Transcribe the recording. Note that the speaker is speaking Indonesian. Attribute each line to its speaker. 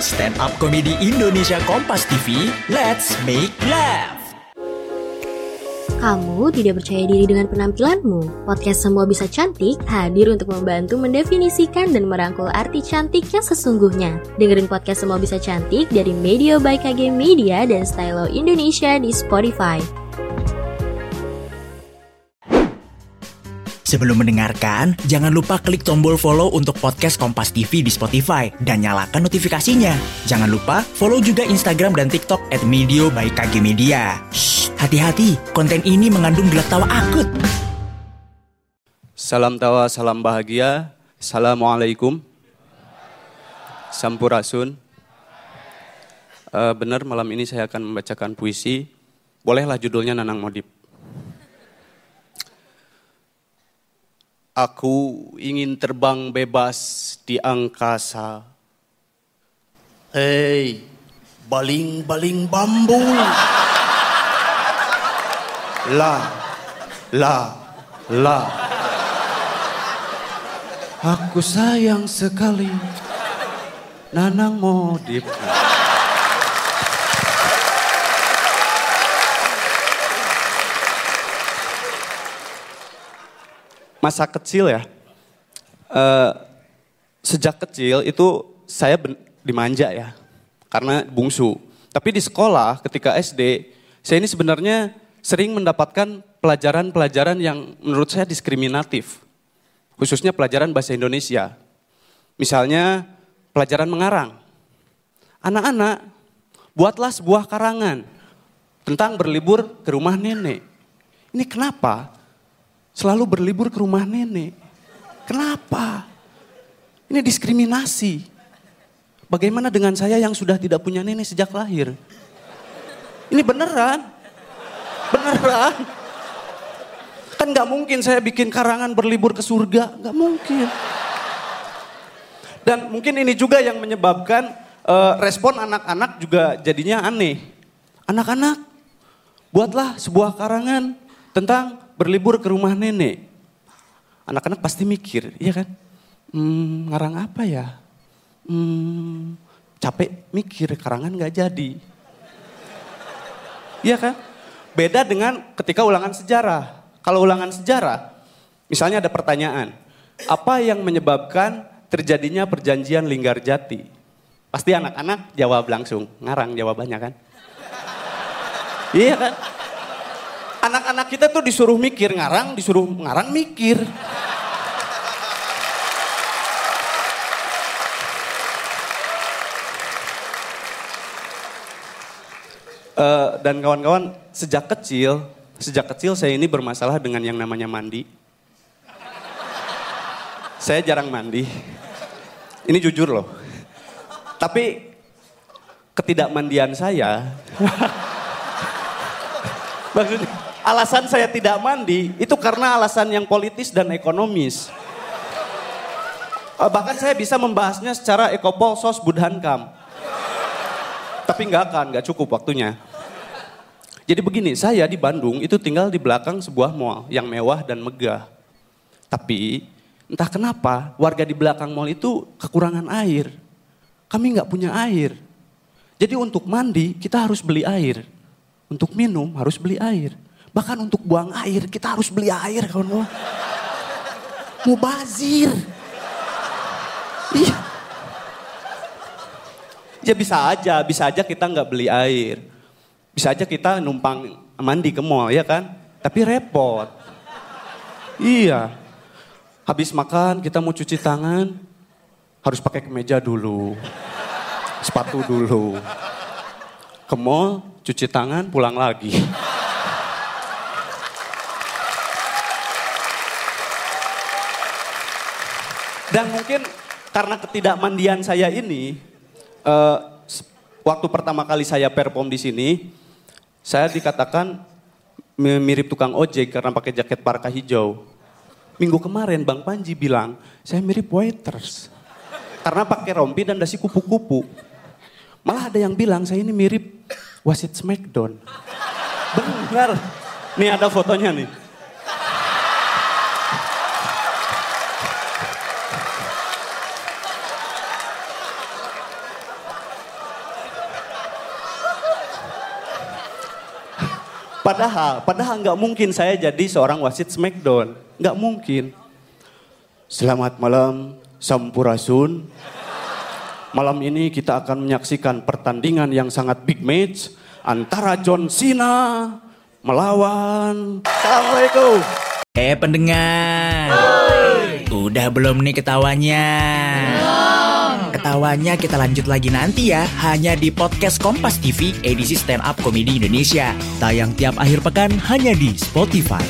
Speaker 1: Stand up komedi Indonesia Kompas TV, let's make laugh.
Speaker 2: Kamu tidak percaya diri dengan penampilanmu? Podcast Semua Bisa Cantik hadir untuk membantu mendefinisikan dan merangkul arti cantik yang sesungguhnya. Dengerin podcast Semua Bisa Cantik dari Media by KG Media dan Stylo Indonesia di Spotify.
Speaker 1: Sebelum mendengarkan, jangan lupa klik tombol follow untuk podcast Kompas TV di Spotify dan nyalakan notifikasinya. Jangan lupa follow juga Instagram dan TikTok at Medio by KG Media. Hati-hati, konten ini mengandung gelak tawa akut.
Speaker 3: Salam tawa, salam bahagia. Assalamualaikum. Sampurasun. Uh, benar malam ini saya akan membacakan puisi. Bolehlah judulnya Nanang Modip. Aku ingin terbang bebas di angkasa.
Speaker 4: Hei, baling-baling bambu. La, la, la.
Speaker 3: Aku sayang sekali Nanang Modip. Masa kecil ya, uh, sejak kecil itu saya dimanja ya, karena bungsu. Tapi di sekolah ketika SD, saya ini sebenarnya sering mendapatkan pelajaran-pelajaran yang menurut saya diskriminatif. Khususnya pelajaran bahasa Indonesia. Misalnya pelajaran mengarang. Anak-anak, buatlah sebuah karangan tentang berlibur ke rumah nenek. Ini kenapa? Selalu berlibur ke rumah nenek. Kenapa? Ini diskriminasi. Bagaimana dengan saya yang sudah tidak punya nenek sejak lahir? Ini beneran. Beneran. Kan gak mungkin saya bikin karangan berlibur ke surga. Gak mungkin. Dan mungkin ini juga yang menyebabkan uh, respon anak-anak juga jadinya aneh. Anak-anak, buatlah sebuah karangan tentang berlibur ke rumah nenek. Anak-anak pasti mikir, iya kan? Hmm, ngarang apa ya? Hmm, capek mikir, karangan gak jadi. Iya kan? Beda dengan ketika ulangan sejarah. Kalau ulangan sejarah, misalnya ada pertanyaan, apa yang menyebabkan terjadinya perjanjian Linggarjati? Pasti anak-anak jawab langsung, ngarang jawabannya kan? iya kan? Anak-anak kita tuh disuruh mikir ngarang, disuruh ngarang mikir. Uh, dan kawan-kawan sejak kecil, sejak kecil saya ini bermasalah dengan yang namanya mandi. Saya jarang mandi. Ini jujur loh. Tapi ketidakmandian saya maksudnya alasan saya tidak mandi itu karena alasan yang politis dan ekonomis. Eh, bahkan saya bisa membahasnya secara ekopol sos budhankam. Tapi nggak akan, nggak cukup waktunya. Jadi begini, saya di Bandung itu tinggal di belakang sebuah mall yang mewah dan megah. Tapi entah kenapa warga di belakang mall itu kekurangan air. Kami nggak punya air. Jadi untuk mandi kita harus beli air. Untuk minum harus beli air. Bahkan untuk buang air kita harus beli air kawan-kawan. Mubazir. Iya. Ya bisa aja, bisa aja kita nggak beli air. Bisa aja kita numpang mandi ke mall ya kan. Tapi repot. Iya. Habis makan kita mau cuci tangan, harus pakai kemeja dulu. Sepatu dulu. Ke mall, cuci tangan, pulang lagi. Dan mungkin karena ketidakmandian saya ini, uh, waktu pertama kali saya perform di sini, saya dikatakan mirip tukang ojek karena pakai jaket parka hijau. Minggu kemarin Bang Panji bilang, saya mirip waiters. Karena pakai rompi dan dasi kupu-kupu. Malah ada yang bilang saya ini mirip wasit Smackdown. Benar. Nih ada fotonya nih. Padahal, padahal nggak mungkin saya jadi seorang wasit Smackdown. Nggak mungkin. Selamat malam, Sampurasun. Malam ini kita akan menyaksikan pertandingan yang sangat big match antara John Cena melawan. Assalamualaikum.
Speaker 1: Eh pendengar, udah belum nih ketawanya? Ketawanya kita lanjut lagi nanti ya, hanya di podcast Kompas TV edisi Stand Up Komedi Indonesia. Tayang tiap akhir pekan hanya di Spotify.